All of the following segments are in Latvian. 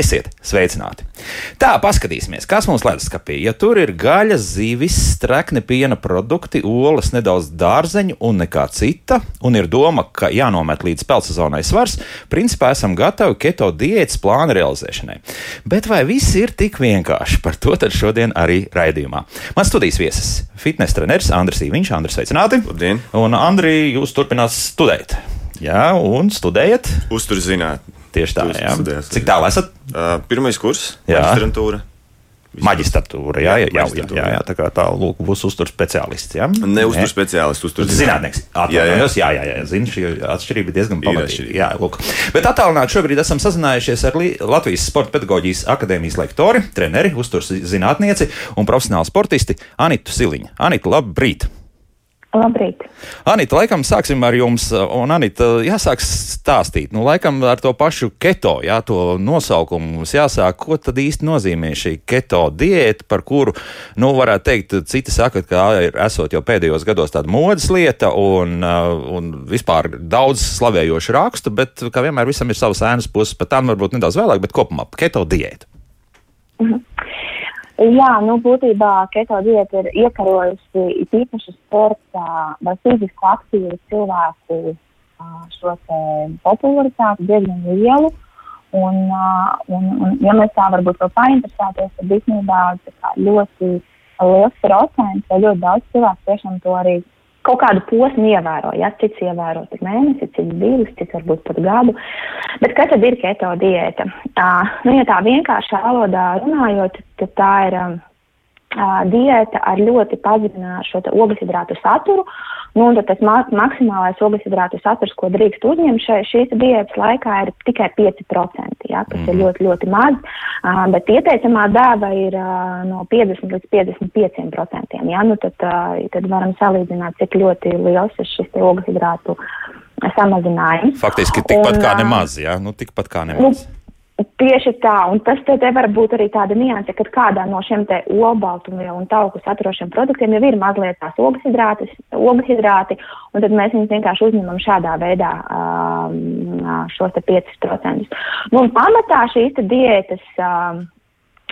Esiet sveicināti! Tā, paskatīsimies, kas mums leduskapī. Ja tur ir gaļa, zivis, strekni piena produkti, olas, nedaudz dārzeņu un nekā cita, un ir doma, ka jānomet līdz peltsezonai svars, principā esam gatavi keto diētas plāna realizēšanai. Bet vai viss ir tik vienkārši? Par to tad šodien arī raidījumā. Mans studijas viesis - fitnes treneris Andris Īviņš. Andris, sveicināti! Labdien! Un Andri, jūs turpināt studēt. Jā, un studējat? Uzturzinātni. Tieši tā, jā. studējāt, Cik tālu esat? Uh, pirmais kurs, Jā. maģistrantūra. Maģistratūra, jā, jā, jā, jā, jā, jā, tā kā tā, lūk, būs uzturs speciālists, jā? Ne uztur speciālists, uztur Zinātnieks. Atvainojos, jā, jā, jā, zinu, šī atšķirība ir diezgan pamatīga. Jā, lūk. Bet attālināti šobrīd esam sazinājušies ar Latvijas Sporta pedagoģijas akadēmijas lektori, treneri, uzturs zinātnieci un profesionāli sportisti Anitu Siliņu. Anita, labrīt! Labrīt! Anita, laikam sāksim ar jums, un Anita, jāsāk stāstīt, nu, laikam ar to pašu keto, jā, to nosaukumu mums jāsāk, ko tad īsti nozīmē šī keto diēta, par kuru, nu, varētu teikt, citi saka, ka ir esot jau pēdējos gados tāda modas lieta un, uh, un vispār daudz slavējošu rakstu, bet, kā vienmēr, visam ir savas ēnas puses, pat tam varbūt nedaudz vēlāk, bet kopumā keto diēta. Jā, nu, būtībā keto diēta ir iekarojusi īpaši sporta vai fiziski aktīvu cilvēku šo popularitāti diezgan lielu. Un, un, un, ja mēs tā varbūt vēl painteresēties, tad īstenībā ļoti liels procents vai ļoti daudz cilvēku tiešām to arī kaut kādu posmu ievēro. Ja cits ievēro tik mēnesi, cits divus, cits varbūt pat gadu. Bet kas tad ir keto diēta? Uh, nu, ja tā vienkāršā valodā runājot, tad tā ir um, diēta ar ļoti pazeminātu šo ogļhidrātu saturu. Nu, tas ma maksimālais ogļhidrātu saturs, ko drīkst uzņemt šai, šīs diētas laikā, ir tikai 5%. Ja, tas mm. ir ļoti, ļoti maz. Uh, bet ieteicamā dāva ir uh, no 50 līdz 55%. Ja, nu, tad, uh, tad varam salīdzināt, cik ļoti liels ir šis ogļhidrātu samazinājums. Faktiski tikpat Un, kā nemaz, jā, nu, tikpat kā Nu, nemaz. Tieši tā, un tas te, te var būt arī tāda nianse, ka kādā no šiem te olbaltumvielu un tauku saturošiem produktiem jau ir mazliet tās ogļhidrāti, un tad mēs viņus vienkārši uzņemam šādā veidā um, šos te 5%. Nu, un pamatā šīs te diētas, um,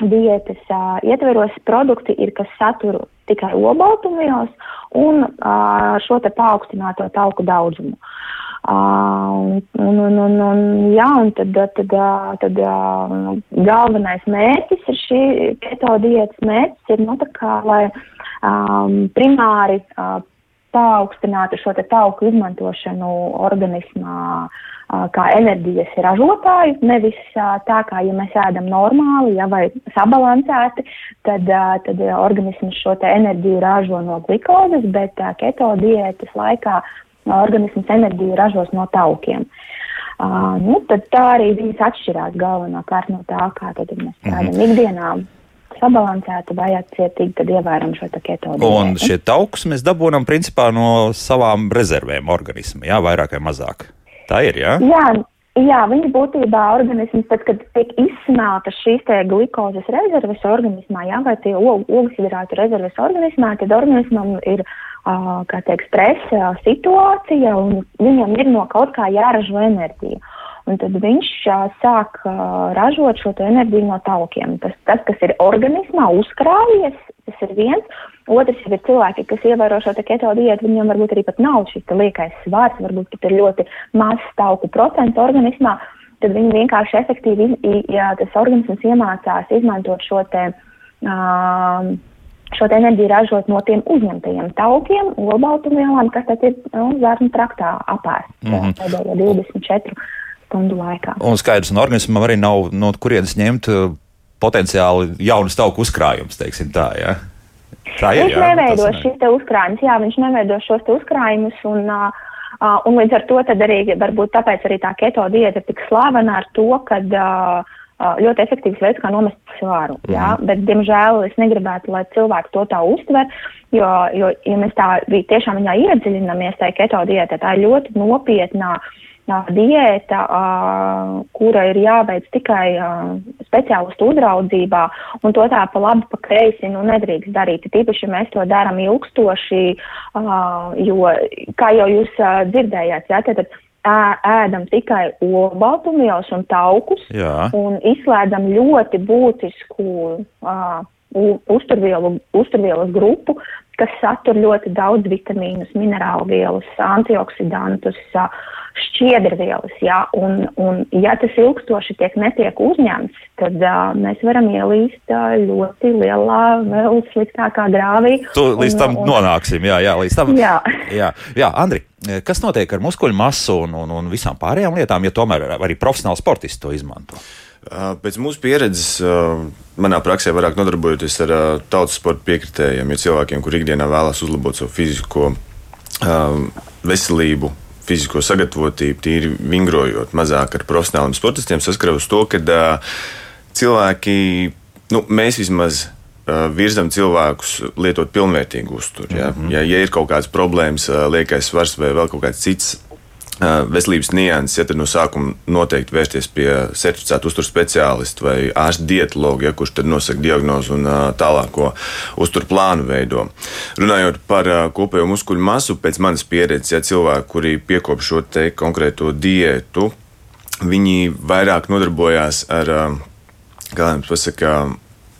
diētas uh, ietveros produkti ir, kas satur tikai olbaltumvielas un uh, šo te paaugstināto tauku daudzumu. Uh, un, un, un, un, jā, un tad, tad, uh, tad uh, galvenais mērķis ir šī keto diētas mērķis ir, nu, tā kā, lai um, primāri uh, paaugstinātu šo te tauku izmantošanu organismā uh, kā enerģijas ražotāju, nevis uh, tā kā, ja mēs ēdam normāli, ja vai sabalansēti, tad, uh, tad uh, organisms šo te enerģiju ražo no glikozes, bet uh, keto diētas laikā organisms enerģiju ražos no taukiem. Uh, nu, tā arī viņas atšķirās galvenokārt no tā, kā mēs strādājam mm -hmm. ikdienā. Sabalansēti vai atcietīgi, tad ievērojam šo keto diētu. Un šie taukus mēs dabūjam principā no savām rezervēm organismu, jā, vairāk vai mazāk. Tā ir, jā? Jā, jā, viņa būtībā organisms, tad, kad tiek izsmelta šīs te glikozes rezerves organismā, jā, vai tie ogļhidrātu rezerves organismā, tad organismam ir, kā teikt, stresa situācija un viņam ir no kaut kā jāražo enerģija. Un tad viņš sāk ražot šo enerģiju no taukiem. Tas, tas, kas ir organismā uzkrājies, tas ir viens. Otrs ir cilvēki, kas ievēro šo keto diētu, viņiem varbūt arī pat nav šis liekais svars, varbūt pat ir ļoti mazs tauku procents organismā. Tad viņi vienkārši efektīvi, ja tas organisms iemācās izmantot šo te. Uh, šo enerģiju ražot no tiem uzņemtajiem taukiem, olbaltumvielām, kas tad ir nu, zārnu traktā apēst mm -hmm. pēdējo 24 stundu laikā. Un skaidrs, un organismam arī nav no kurienes ņemt uh, potenciāli jaunu tauku uzkrājumus, teiksim tā, jā. Tā ir, viņš jā, neveido šīs uzkrājumus, jā, viņš neveido šos te uzkrājumus, un, uh, uh, un līdz ar to arī, varbūt tāpēc arī tā keto diēta ir tik slavena ar to, ka uh, ļoti efektīvs veids, kā nomest svaru. Mm. Jā, bet, diemžēl, es negribētu, lai cilvēki to tā uztver, jo, jo ja mēs tā tiešām viņā iedziļināmies tajā keto diētā, tā ir ļoti nopietnā diēta, kura ir jāveic tikai speciālistu uzraudzībā, un to tā pa labi, pa kreisi nu, nedrīkst darīt. Tīpaši, mēs to darām ilgstoši, jo, kā jau jūs dzirdējāt, jā, tad ē- ēdam tikai olbaltumvielas un taukus Jā. un izslēdzam ļoti būtisku uh, uzturvielu, uzturvielas grupu, kas satur ļoti daudz vitamīnus, minerālu vielas, antioksidantus, uh, šķiedrvielas. Jā, un, un, ja tas ilgstoši tiek netiek uzņemts, tad uh, mēs varam ielīst uh, ļoti lielā, vēl sliktākā grāvī. Tu līdz Un- tam un- nonāksim, jā, jā līdz tam. Jā. jā, jā Andri, kas notiek ar muskuļu masu un, un, un visām pārējām lietām, ja tomēr arī profesionāli sportisti to izmanto? Pēc mūsu pieredzes, manā praksē, vairāk nodarbojoties ar tautas sporta piekritējiem, ir cilvēkiem, kur ikdienā vēlas uzlabot savu fizisko veselību, fizisko sagatavotību, tīri vingrojot mazāk ar profesionāliem sportistiem, saskaros to, ka cilvēki, nu, mēs vismaz virzam cilvēkus lietot pilnvērtīgu uzturu. Ja? Mm -hmm. ja, ja ir kaut kādas problēmas, liekais svars vai vēl kaut kāds cits veselības nianses, ja tad no sākuma noteikti vērsties pie certificēta uzturu speciālista vai ārsta dietologa, ja, kurš tad nosaka diagnozi un tālāko uzturu plānu veido. Runājot par kopējo muskuļu masu, pēc manas pieredzes, ja cilvēki, kuri piekop šo te konkrēto diētu, viņi vairāk nodarbojās ar, kā jums pasaka,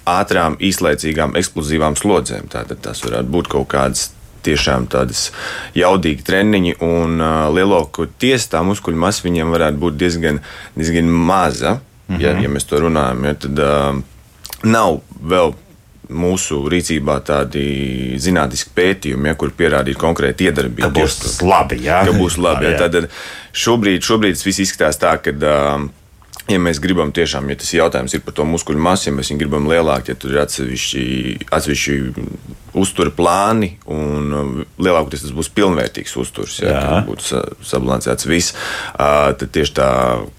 ātrām, īslaicīgām, eksplozīvām slodzēm. Tātad tas varētu būt kaut kādas tiešām tādas jaudīgi treniņi, un uh, lielākoties tā muskuļu masa viņiem varētu būt diezgan, diezgan maza. Mm -hmm. ja, ja mēs to runājam, ja, tad uh, nav vēl mūsu rīcībā tādi zinātniski pētījumi, ja, kur pierādītu konkrēti iedarbību. Ka būs labi, jā. ka būs labi. Jā, Ja, tad šobrīd, šobrīd tas viss izskatās tā, ka. Uh, Ja mēs gribam tiešām, ja tas jautājums ir par to muskuļu masu, ja mēs viņu gribam lielāku, ja tur ir atsevišķi, atsevišķi uztura plāni, un uh, lielākoties tas būs pilnvērtīgs uzturs, ja Jā. sa- sabalansēts viss, tad tieši tā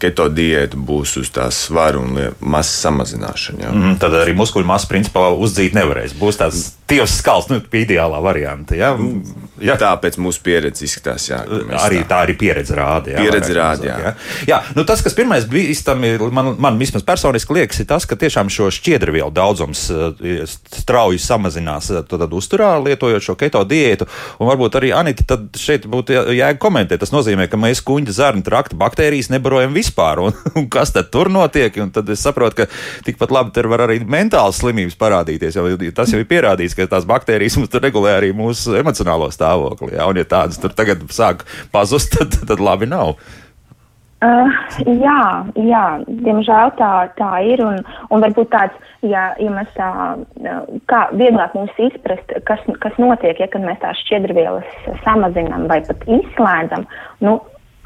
keto diēta būs uz tā svara un masas samazināšana. Ja. Mm, tad arī muskuļu masa principā uzdzīt nevarēs. Būs tāds tievs skals, nu, ideālā varianta. Ja? Ja. Tā pēc mūsu pieredzes izskatās, jā. Arī tā- tā arī pieredze rāda. Jā, Pieredze rāda, jā. jā. jā nu tas, kas pirmais bija īstenībā, man, man vismaz personiski liekas, ir tas, ka tiešām šo šķiedrvielu daudzums eh, strauji samazinās eh, tad uzturā, lietojot šo keto diētu. Un varbūt arī Anita tad šeit būtu jēga komentēt. Tas nozīmē, ka mēs kuģa zarnu trakta baktērijas nebarojam vispār. Un, un kas tad tur notiek? Un tad es saprotu, ka tikpat labi tur var arī mentāls slimības parādīties. Jo tas jau ir pierādīts, ka tās baktērijas mums regulē arī mūsu emocionālo stāvokli. Jā, un ja tādas tur tagad sāk pazust, tad, tad labi nav. Uh, jā, jā, diemžēl tā, tā ir. Un, un varbūt tāds, ja, ja mēs tā, kā vieglāk mums izprast, kas, kas notiek, ja mēs tās šķiedrvielas samazinām vai pat izslēdzam, nu,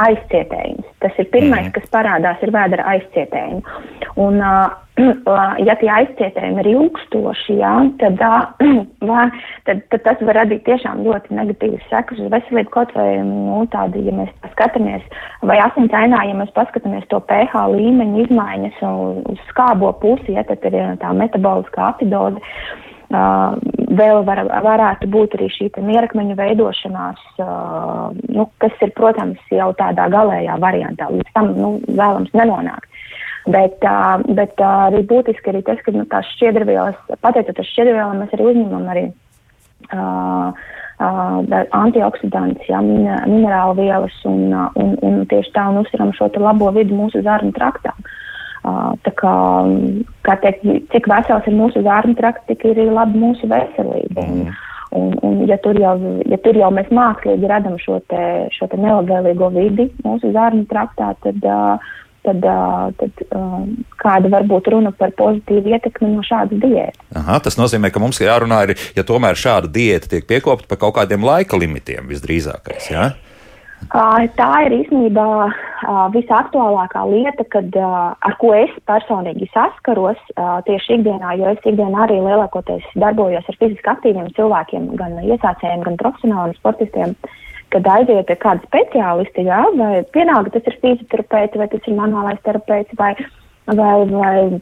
aizcietējums. Tas ir pirmais, Mhm. kas parādās, ir vēdera aizcietējumi. Un, uh, ja tie aizcietējumi ir ilgstoši, jā, tad, uh, tad, tad tas var radīt tiešām ļoti negatīvas sekas uz veselību. Kaut vai nu, tādi, ja mēs skatāmies, vai asins ainā, ja mēs paskatāmies to pH līmeņa izmaiņas un uz skābo pusi, ja, tad ir tā metaboliskā acidoze. Uh, vēl var, varētu būt arī šī mierakmeņa veidošanās, uh, nu, kas ir, protams, jau tādā galējā variantā. Līdz tam nu, vēlams nenonākt. Bet, uh, bet uh, arī būtiski arī tas, ka nu, tās šķiedrvielas, pateicoties šķiedrvielām, mēs arī uzņemam arī uh, uh, antioksidants, ja, min minerālu vielas un, un, un tieši tā un uzturam šo labo vidu mūsu zarnu traktā. Uh, tā kā, kā teikt, cik vesels ir mūsu zārnu trakts, tik ir labi mūsu veselība. Un, un, un ja, tur jau, ja tur jau mēs mākslīgi radam šo te, šo te nelabvēlīgo vidi mūsu zārnu traktā, tad, tad, tad kāda var būt runa par pozitīvu ietekmi no šādas diētas? Aha, tas nozīmē, ka mums jārunā arī, ja tomēr šāda diēta tiek piekopta par kaut kādiem laika limitiem visdrīzākais. Ja? Tā ir īstenībā visaktuālākā lieta, kad, ar ko es personīgi saskaros tieši ikdienā, jo es ikdienā arī lielākoties darbojos ar fiziski aktīviem cilvēkiem, gan iesācējiem, gan profesionāliem sportistiem. Kad aiziet pie kāda speciālista, jā, vai vienalga tas ir fizioterapeits, vai tas ir manuālais terapeits, vai, vai, vai, vai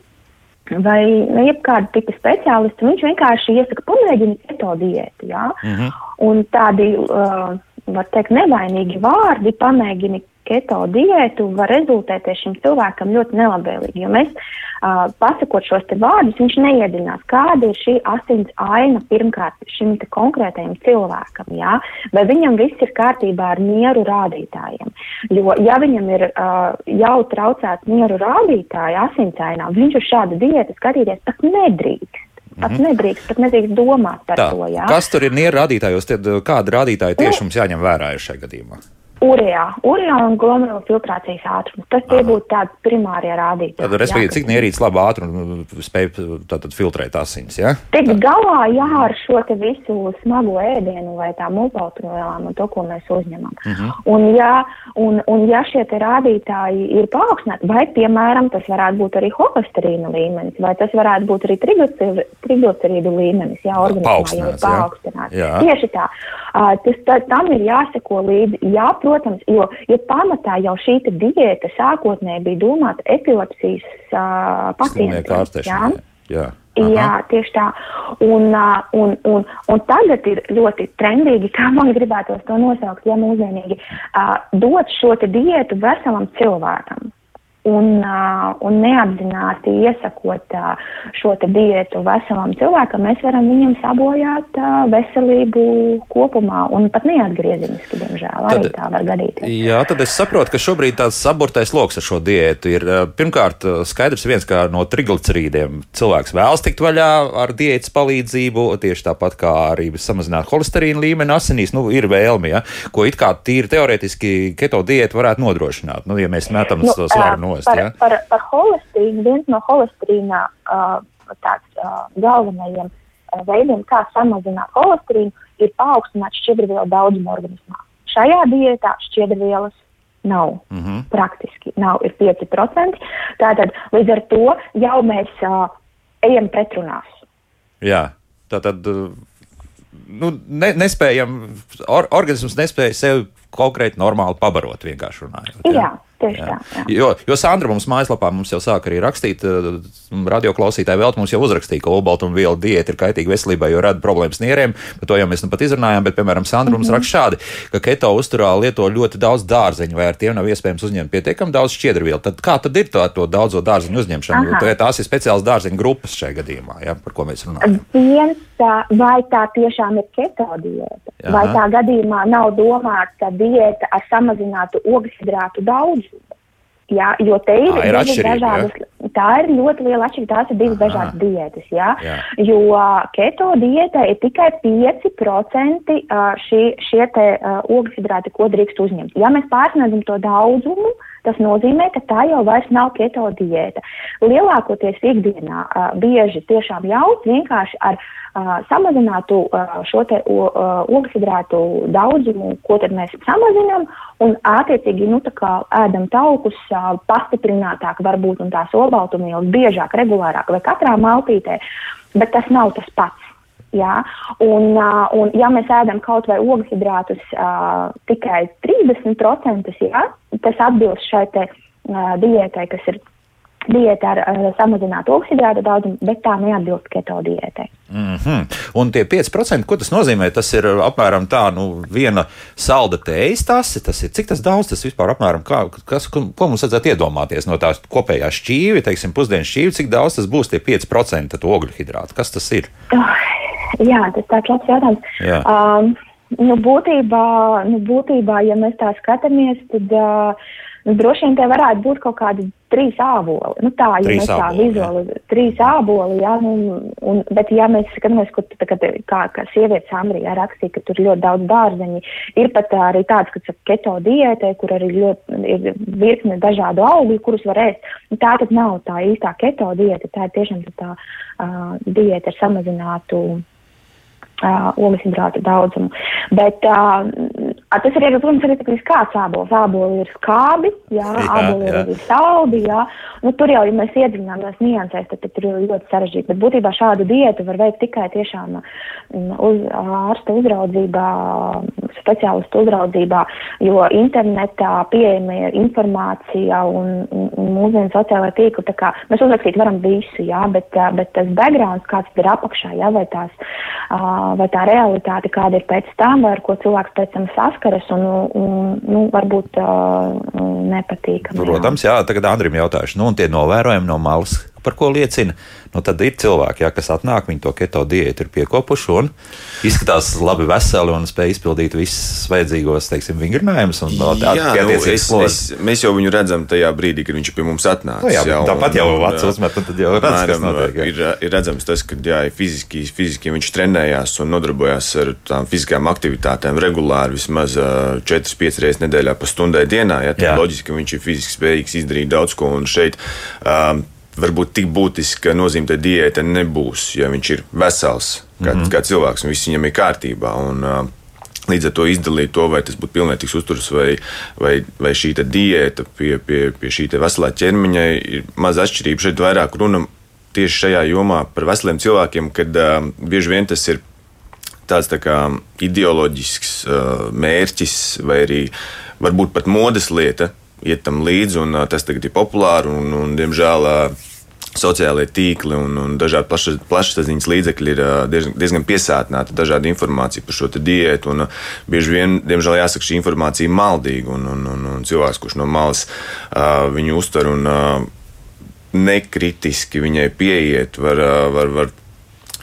vai jebkāda tipa speciālista, viņš vienkārši iesaka pamēģini keto diētu, jā. Mhm. Un tādi, uh, var teikt, nevainīgi vārdi, pamēģini keto diētu, var rezultēties šim cilvēkam ļoti nelabvēlīgi. Jo mēs, uh, pasakot šos te vārdus, viņš neiedziļinās, kāda ir šī asins aina pirmkārt šim konkrētajam cilvēkam. Jā? Vai viņam viss ir kārtībā ar mieru rādītājiem? Jo, ja viņam ir uh, jau traucēts mieru rādītāji asinsainā, viņš uz šādu diētu skatīties pat nedrīkst. Pat Mhm. nedrīkst, pat nedrīkst domāt par Tā, to. Jā. kas tur ir nieru rādītājos? Tad, kāda rādītāja tieši mums jāņem vērā šajā gadījumā? Urijā, urijā un glomerula filtrācijas ātrums. Tas tie būtu tādi primārie rādītāji. Tad, respektīvi, cik nierīts labi ātri un spēj tātad filtrēt asins, ja? Tikt galā jā, ar šo te visu smago ēdienu vai tām multipautrvielām un to, ko mēs uzņemam. Uh Mhm. -huh. un, ja, un, un ja šie te rādītāji ir paaugstināti, vai, piemēram, tas varētu būt arī holesterīna līmenis, vai tas varētu būt arī triglicerīdu līmenis, jā, organismā jau ir jā. paaugstināts. Jā. Tieši tā. Uh, tas, tā, tam ir jāseko līdzi. Jā, protams, jo, jo pamatā jau šī diēta sākotnēji bija domāta epilepsijas uh, pacientiem. jā? Jā. Jā, tieši tā. Un, uh, un, un, un tagad ir ļoti trendīgi, kā man gribētos to nosaukt, ja mūsdienīgi, uh, dot šo diētu veselam cilvēkam. Un, un neapzināti iesakot šo diētu veselam cilvēkam, mēs varam viņam sabojāt veselību kopumā un pat neatgriezeniski, diemžēl, arī Tad- tā var gadīties. Jā, tad es saprotu, ka šobrīd tāds saburtais lokus ar šo diētu ir. Pirmkārt, skaidrs viens, ka no triglicerīdiem cilvēks vēlas tikt vaļā ar diētas palīdzību, tieši tāpat kā arī samazināt holesterīna līmeni asinīs. Nu, ir vēlme, ja, ko it kā tīri teorētiski keto diēta varētu nodrošināt. Nu, ja mēs metam nu, ā, svaru nost. par, Ja. par, par holesterīnu, viens no holesterīna uh, tāds, uh, galvenajiem uh, veidiem, kā samazināt holesterīnu, ir paaugstināt šķidrvielu daudzumu organismā. Šajā diētā šķidrvielas nav. Mm -hmm. Praktiski nav, ir 5%. Tātad līdz ar to jau mēs uh, ejam pretrunās. Jā, tā tad uh, nu, ne, nespējam, or, organisms nespēja sevi konkrēti normāli pabarot, vienkārši runājot. Jā, tieši tā. Jā. Jo, jo Sandra mums mājaslapā mums jau sāk arī rakstīt, uh, radioklausītāji vēl mums jau uzrakstīja, ka olbaltumvielu diēta ir kaitīga veselībai, jo rada problēmas nieriem. Par to jau mēs nu pat izrunājām, bet, piemēram, Sandra mums raksta šādi, ka keto uzturā lieto ļoti daudz dārzeņu, vai ar tiem nav iespējams uzņemt pietiekami daudz šķiedrvielu. Tad kā tad ir tā, to daudzo dārzeņu uzņemšana? Aha. Vai tās ir speciāls dārzeņu grupas šajā gadījumā, ja, par ko mēs runājam? Viens, tā, vai tā tiešām ir keto diēta, Aha. vai tā gadījumā nav domāta diēta ar samazinātu ogļhidrātu daudzumu. Jā, jo te ir, Tā ir dažādas, tā ir ļoti liela atšķirība. Tās ir divas Aha. dažādas diētas. Jā? Jā. Jo keto diētā ir tikai 5% ā, šī, šie te ā, ogļhidrāti, ko drīkst uzņemt. Ja mēs pārsniedzam to daudzumu, tas nozīmē, ka tā jau vairs nav keto diēta. Lielākoties ikdienā ā, bieži tiešām ļaut vienkārši ar ā, samazinātu ā, šo te ā, ogļhidrātu daudzumu, ko tad mēs samazinām, un attiecīgi nu, tā kā ēdam taukus ā, pastiprinātāk varbūt un tās olbaltumvielas biežāk, regulārāk vai katrā maltītē, bet tas nav tas pats. Jā, un, uh, un ja mēs ēdam kaut vai ogļhidrātus uh, tikai 30%, jā, tas atbilst šai te, uh, diētai, kas ir diēta ar uh, samazinātu ogļhidrātu daudzumu, bet tā neatbilst keto diētai. Mm -hmm. Un tie 5%, ko tas nozīmē? Tas ir apmēram tā, nu, viena salda tējas tase. Tas ir cik tas daudz, tas vispār apmēram, kā, kas, ko, ko mums vajadzētu iedomāties no tās kopējās šķīvi, teiksim, pusdienas šķīvi, cik daudz tas būs tie 5% to ogļu hidrātu. Kas tas ir? Uh, jā, tas tāds labs jautājums. Jā. Um, nu, būtībā, nu, būtībā, ja mēs tā skatāmies, tad uh, nu, droši vien te varētu būt kaut kādi trīs āboli. Nu, tā, ja Trīs mēs tā vizuāli, trīs āboli, jā, nu, un, bet ja mēs skatāmies, kur tā, te- kā, kā sievietes Amrijā rakstīja, ka tur ir ļoti daudz dārzeņi, ir pat arī tāds, kas saka keto diētē, kur arī ļoti ir virkne dažādu augļu, kurus var ēst. Nu, tā tad nav tā īstā keto diēta, tā ir tiešām tā uh, diēta ar samazinātu uh, ogļhidrātu daudzumu. Bet uh, tas ir arī, protams, arī tāds kāds ābols. Āboli ir skābi, jā, Jā, āboli ir jā. arī saldi, jā. Nu, tur jau, ja mēs iedziļināmies niansēs, tad, tad tur ir ļoti sarežģīti. Bet būtībā šādu diētu var veikt tikai tiešām mm, uz ārsta uzraudzībā, speciālistu uzraudzībā, jo internetā pieejama ir informācija un, un, mūsdienu sociālajā tīkla, tā kā mēs uzrakstīt varam visu, jā, bet, bet tas backgrounds, kāds ir apakšā, jā, vai tās, vai tā realitāte, kāda ir pēc tam, vai ar ko cilvēks pēc tam saskaras, un, un nu, varbūt nepatīkami. Protams, jā, tagad Andrim jautāšu, nu, un tie novērojumi no malas, par ko liecina. Nu, tad ir cilvēki, jā, kas atnāk, viņi to keto diētu ir piekopuši un izskatās labi veseli un spēj izpildīt visus vajadzīgos, teiksim, vingrinājumus. Jā, nu, es, es, mēs jau viņu redzam tajā brīdī, kad viņš pie mums atnāk. Nu, jā, jā, tāpat jau vats uzmet, un tad jau redz, kas notiek. Jā. Ir, ir redzams tas, ka jā, fiziski, fiziski viņš trenējās un nodarbojās ar tām fiziskām aktivitātēm regulāri, vismaz 4-5 reizes nedēļā pa stundai dienā. Jā, tad loģiski, ka viņš ir fiziski spējīgs izdarīt daudz ko un šeit. Um, varbūt tik būtiska nozīme tai diētai nebūs, ja viņš ir vesels kā, mm -hmm. kā cilvēks un viss viņam ir kārtībā. Un, Līdz ar to izdalīt to, vai tas būtu pilnvērtīgs uzturs vai, vai, vai šī diēta pie, pie, pie šī veselā ķermeņa, ir maz atšķirība. Šeit vairāk runa tieši šajā jomā par veseliem cilvēkiem, kad uh, bieži vien tas ir tāds tā kā ideoloģisks uh, mērķis vai arī varbūt pat modes lieta, iet tam līdzi, un tas tagad ir populāri. Un, un, diemžēl sociālai tīkli un, un dažādi plaša, plašsaziņas līdzekļi ir diezgan, diezgan piesātināti dažādu informāciju par šo diētu. Un, bieži vien, diemžēl, jāsaka, šī informācija ir maldīga. Un, un, un, un cilvēks, kurš no malas viņu uztver un nekritiski viņai pieiet, var, var, var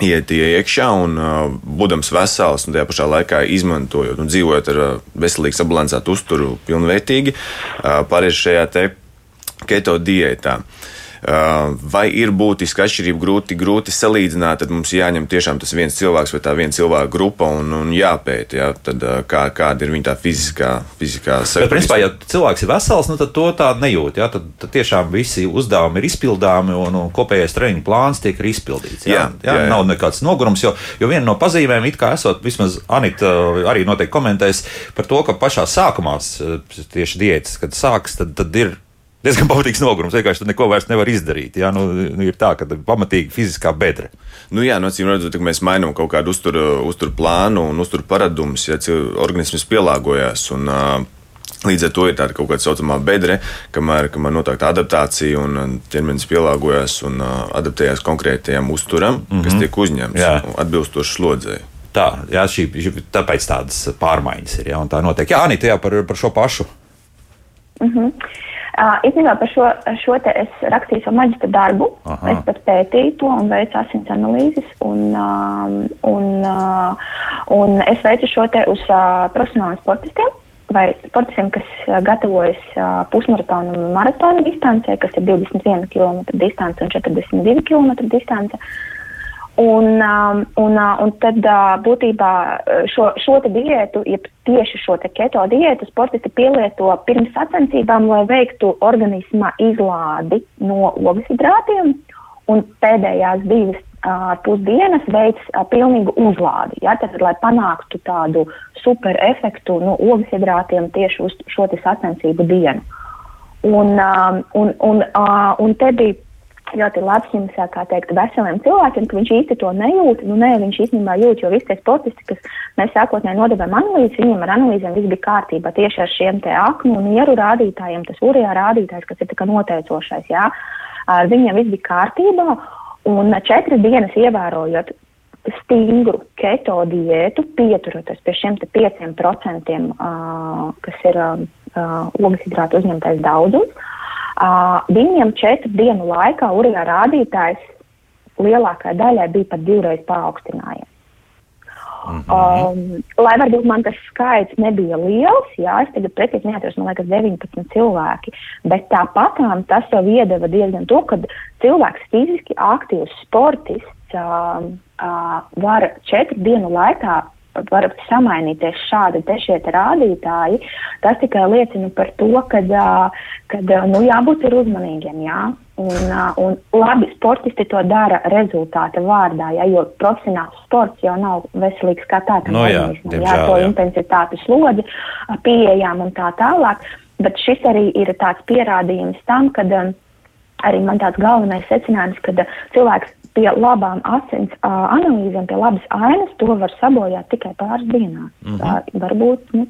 iet iekšā un uh, būdams vesels, un tajā pašā laikā izmantojot un dzīvojot ar uh, veselīgu, sabalansētu uzturu, pilnvērtīgi, uh, pārējais šajā te keto diētā. Uh, Vai ir būtiska atšķirība, grūti, grūti salīdzināt, tad mums jāņem tiešām tas viens cilvēks vai tā viena cilvēka grupa un, un jāpēta, jā, tad, kā, kāda ir viņa tā fiziskā, fiziskā sakta. Bet, principā, ja cilvēks ir vesels, nu, tad to tā nejūt. Jā, tad, tad tiešām visi uzdevumi ir izpildāmi un, un kopējais treniņu plāns tiek izpildīts. Jā, jā, jā, jā, nav nekāds nogurums, jo, jo viena no pazīmēm, it kā esot, vismaz Anita arī noteikti komentēs par to, ka pašā sākumā tieši diētas, kad sāks, tad, tad ir diezgan pamatīgs nogurums. Vienkārši tur neko vairs nevar izdarīt. Jā, nu, nu, ir tā, ka pamatīgi fiziskā bedra. Nu, jā, no acīm redzot, ka mēs mainām kaut kādu uzturu, uzturu plānu un uzturu paradumus, ja organisms pielāgojas. Un, Līdz ar to ir tāda kaut kāda saucamā bedre, kamēr, kamēr notiek tā adaptācija un ķermenis pielāgojas un adaptējas konkrētajam uzturam, mm -hmm. kas mhm. tiek uzņemts atbilstoši slodzēji. Tā, jā, šī, tāpēc tādas pārmaiņas ir. Jā, tā notiek. Jā, Anita, jā, par, par šo pašu. Mm -hmm. Īstenībā par šo, šo te es rakstīju savu maģistra darbu. Aha. Es pat pētīju to un veicu asins analīzes. Un, um, un, uh, un es veicu šo te uz uh, profesionāliem sportistiem vai sportistiem, kas uh, gatavojas uh, pusmaratonu un maratonu distancē, kas ir 21 km distance un 42 km distance. Uh, Un, um, un, uh, un tad uh, būtībā uh, šo, šo diētu, ja tieši šo keto diētu, sportisti pielieto pirms sacensībām, lai veiktu organisma izlādi no ogļhidrātiem, un pēdējās divas pusdienas veids pilnīgu uzlādi. Ja, tad, lai panāktu tādu super efektu no ogļhidrātiem tieši uz šo sacensību dienu. Un, um, un, un, un te bija ļoti labs jums, kā teikt, veseliem cilvēkiem, ka viņš īsti to nejūt. Nu, nē, viņš īstenībā jūt, jo visi tie sportisti, kas mēs sākotnēji nodevām analīzi, viņiem ar analīzēm viss bija kārtībā tieši ar šiem te aknu un ieru rādītājiem, tas urijā rādītājs, kas ir tā kā noteicošais, jā, ar viņiem viss bija kārtībā. Un četras dienas ievērojot stingru keto diētu, pieturoties pie šiem 5%, uh, kas ir uh, ogļhidrātu uzņemtais daudzums, viņiem četru dienu laikā urijā rādītājs lielākajai daļai bija pat divreiz paaugstinājies. Mm -hmm. um, lai varbūt man tas skaits nebija liels, jā, es tagad precīzi neatceros, man liekas, 19 cilvēki, bet tāpat tas jau iedeva diezgan to, ka cilvēks fiziski aktīvs sportists uh, uh, var četru dienu laikā var samainīties šādi šie rādītāji, tas tikai liecina par to, ka nu, jābūt ir uzmanīgiem. Jā. Un, un labi, sportisti to dara rezultāta vārdā, ja, jo profesionāls sports jau nav veselīgs kā tāds. No, jā, diemžēl, jā, to intensitātes slodzi pieejām un tā tālāk. Bet šis arī ir tāds pierādījums tam, ka um, arī man tāds galvenais secinājums, ka cilvēks pie labām asins uh, analīzēm, pie labas ainas, to var sabojāt tikai pāris dienās. Mm -hmm. Tā varbūt nu,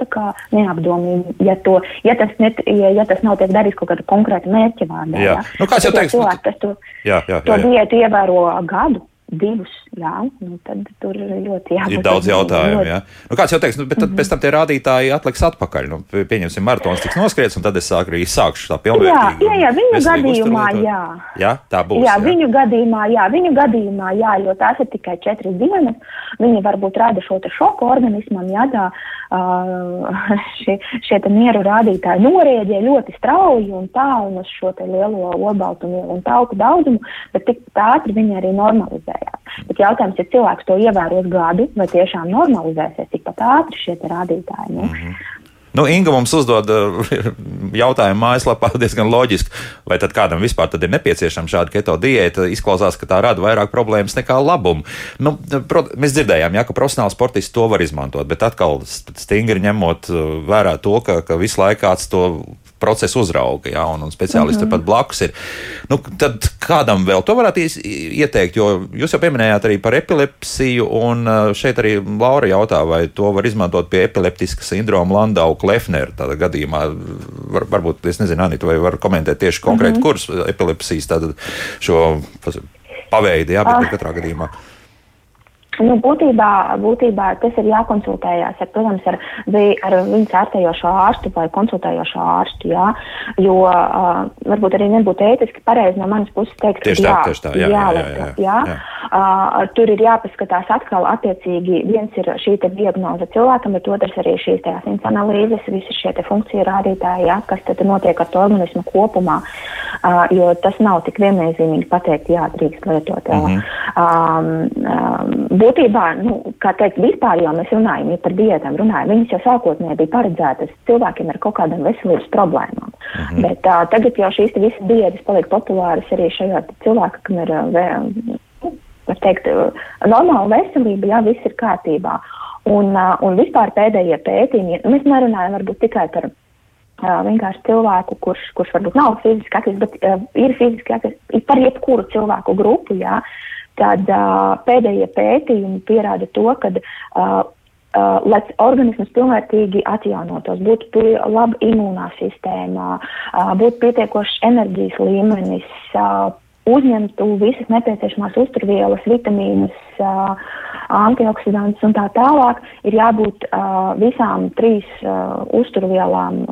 neapdomīgi, ja, to, ja, tas net, ja, ja tas nav tiek darīts kaut kāda konkrēta mērķa vārdā. Jā, jā. Nu, kāds jau teiks, cilvēks, kas to, jā, jā, jā, jā. to diētu ievēro gadu divus, jā, nu tad tur ļoti jābūt. Ir daudz jautājumu, ļoti... jā. Nu, kāds jau teiks, nu, bet tad mm -hmm. pēc tam tie rādītāji atliks atpakaļ. Nu, pieņemsim, maratons tiks noskriets, un tad es sāku arī sākšu tā pilnvērtīgi. Jā, jā, jā viņu gadījumā, jā. Jā, tā būs. Jā, jā, viņu gadījumā, jā, viņu gadījumā, jā, jo tās ir tikai četras dienas. Viņi varbūt rada šo te šoku organismam, jā, tā šie, šie mieru rādītāji norēģē ļoti strauji un tā un uz šo lielo olbaltumu un tauku daudzumu, bet tikpat ātri viņi arī normalizējās. Bet jautājums, ja cilvēks to ievēros gadu, vai tiešām normalizēsies tikpat ātri šie rādītāji? Nu? Mm -hmm. Nu, Inga mums uzdod uh, jautājumu mājaslapā diezgan loģiski, vai tad kādam vispār tad ir nepieciešama šāda keto diēta. Izklausās, ka tā rada vairāk problēmas nekā labumu. Nu, prot, mēs dzirdējām, jā, ka profesionāls sportists to var izmantot, bet atkal stingri ņemot uh, vērā to, ka, ka visu laiku kāds to procesu uzrauga, ja, un, un speciālisti mm -hmm. pat blakus ir. Nu, tad kādam vēl to varētu ieteikt, jo jūs jau pieminējāt arī par epilepsiju, un uh, šeit arī Laura jautā, vai to var izmantot pie epileptiska sindroma Landau Klefner tādā gadījumā. Var, varbūt, es nezinu, Anita, vai var komentēt tieši konkrēti, mm -hmm. kurus epilepsijas tātad šo paveidi, jā, bet ah. katrā gadījumā. Nu, būtībā, būtībā tas ir jākonsultējās ar, protams, ar, ar viņas ārstējošo ārstu vai konsultējošo ārstu. Jā, jo uh, varbūt arī nebūtu ētiski pareizi no manas puses teikt, ka jā, tā, tā, jā, jā, jā, jā, jā, jā. Uh, tur ir jāpaskatās atkal attiecīgi. Viens ir šī diagnoze cilvēkam, bet otrs arī šīs asins analīzes, visi šie funkciju rādītāji, jā, kas tad notiek ar to organismu kopumā. Uh, jo tas nav tik viennozīmīgi pateikt, jā, drīkst lietot. Jā. Mm -hmm. um, um, būtībā, nu, kā teikt, vispār jau mēs runājam ja par diētām, runājam, viņas jau sākotnēji bija paredzētas cilvēkiem ar kaut kādām veselības problēmām. Mhm. Bet uh, tagad jau šīs visas diētas paliek populāras arī šajā cilvēkā, kam ir, uh, var teikt, normāla veselība, jā, viss ir kārtībā. Un, un vispār pēdējie pētījumi, nu, mēs nerunājam varbūt tikai par vienkārši cilvēku, kurš, kurš varbūt nav fiziski aktīvs, bet uh, ir fiziski aktīvs, par jebkuru cilvēku grupu, jā, tad uh, pēdējie pētījumi pierāda to, ka uh, Uh, lai organisms pilnvērtīgi atjaunotos, būtu laba imūnā sistēma, uh, būtu pietiekošs enerģijas līmenis, uh, uzņemtu visas nepieciešamās uzturvielas, vitamīnus, antioksidantus un tā tālāk, ir jābūt visām trīs uzturvielām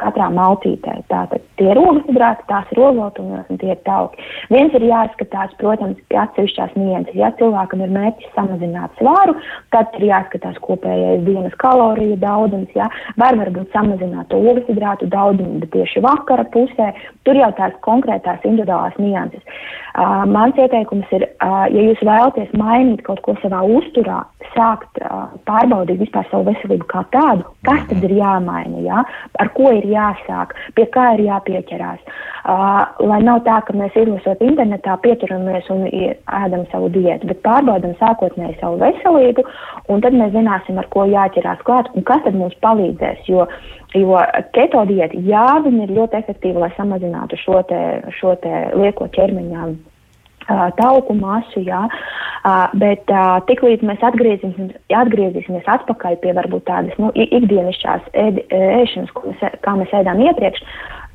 katrā maltītē. Tātad tie ir ogļhidrāti, tās ir ogletumvielas un tie ir tauki. Viens ir jāskatās, protams, pie atsevišķās nianses. Ja cilvēkam ir mērķis samazināt svāru, tad ir jāskatās kopējais dienas kaloriju daudzums, ja? vai varbūt samazināt ogļhidrātu daudzumu, tieši vakara pusē tur jau tās konkrētās individuālās nianses. Uh, mans ieteikums ir, uh, ja jūs vēlaties mainīt kaut ko savā uzturā, sākt uh, pārbaudīt vispār savu veselību kā tādu, kas tad ir jāmaina, ja? ar ko ir jāsāk, pie kā ir jāpieķerās. Uh, lai nav tā, ka mēs izlasot internetā pieturamies un ēdam savu diētu, bet pārbaudam sākotnēji savu veselību, un tad mēs zināsim, ar ko jāķerās klāt un kas tad mums palīdzēs. Jo, jo keto diēta, jā, viņa ir ļoti efektīva, lai samazinātu šo, te, šo te lieko ķermeņa tauku masu, jā, bet tiklīdz mēs atgriezīsimies, atgriezīsimies atpakaļ pie varbūt tādas nu, ikdienišķās ēd, ēšanas, mēs, kā mēs ēdām iepriekš,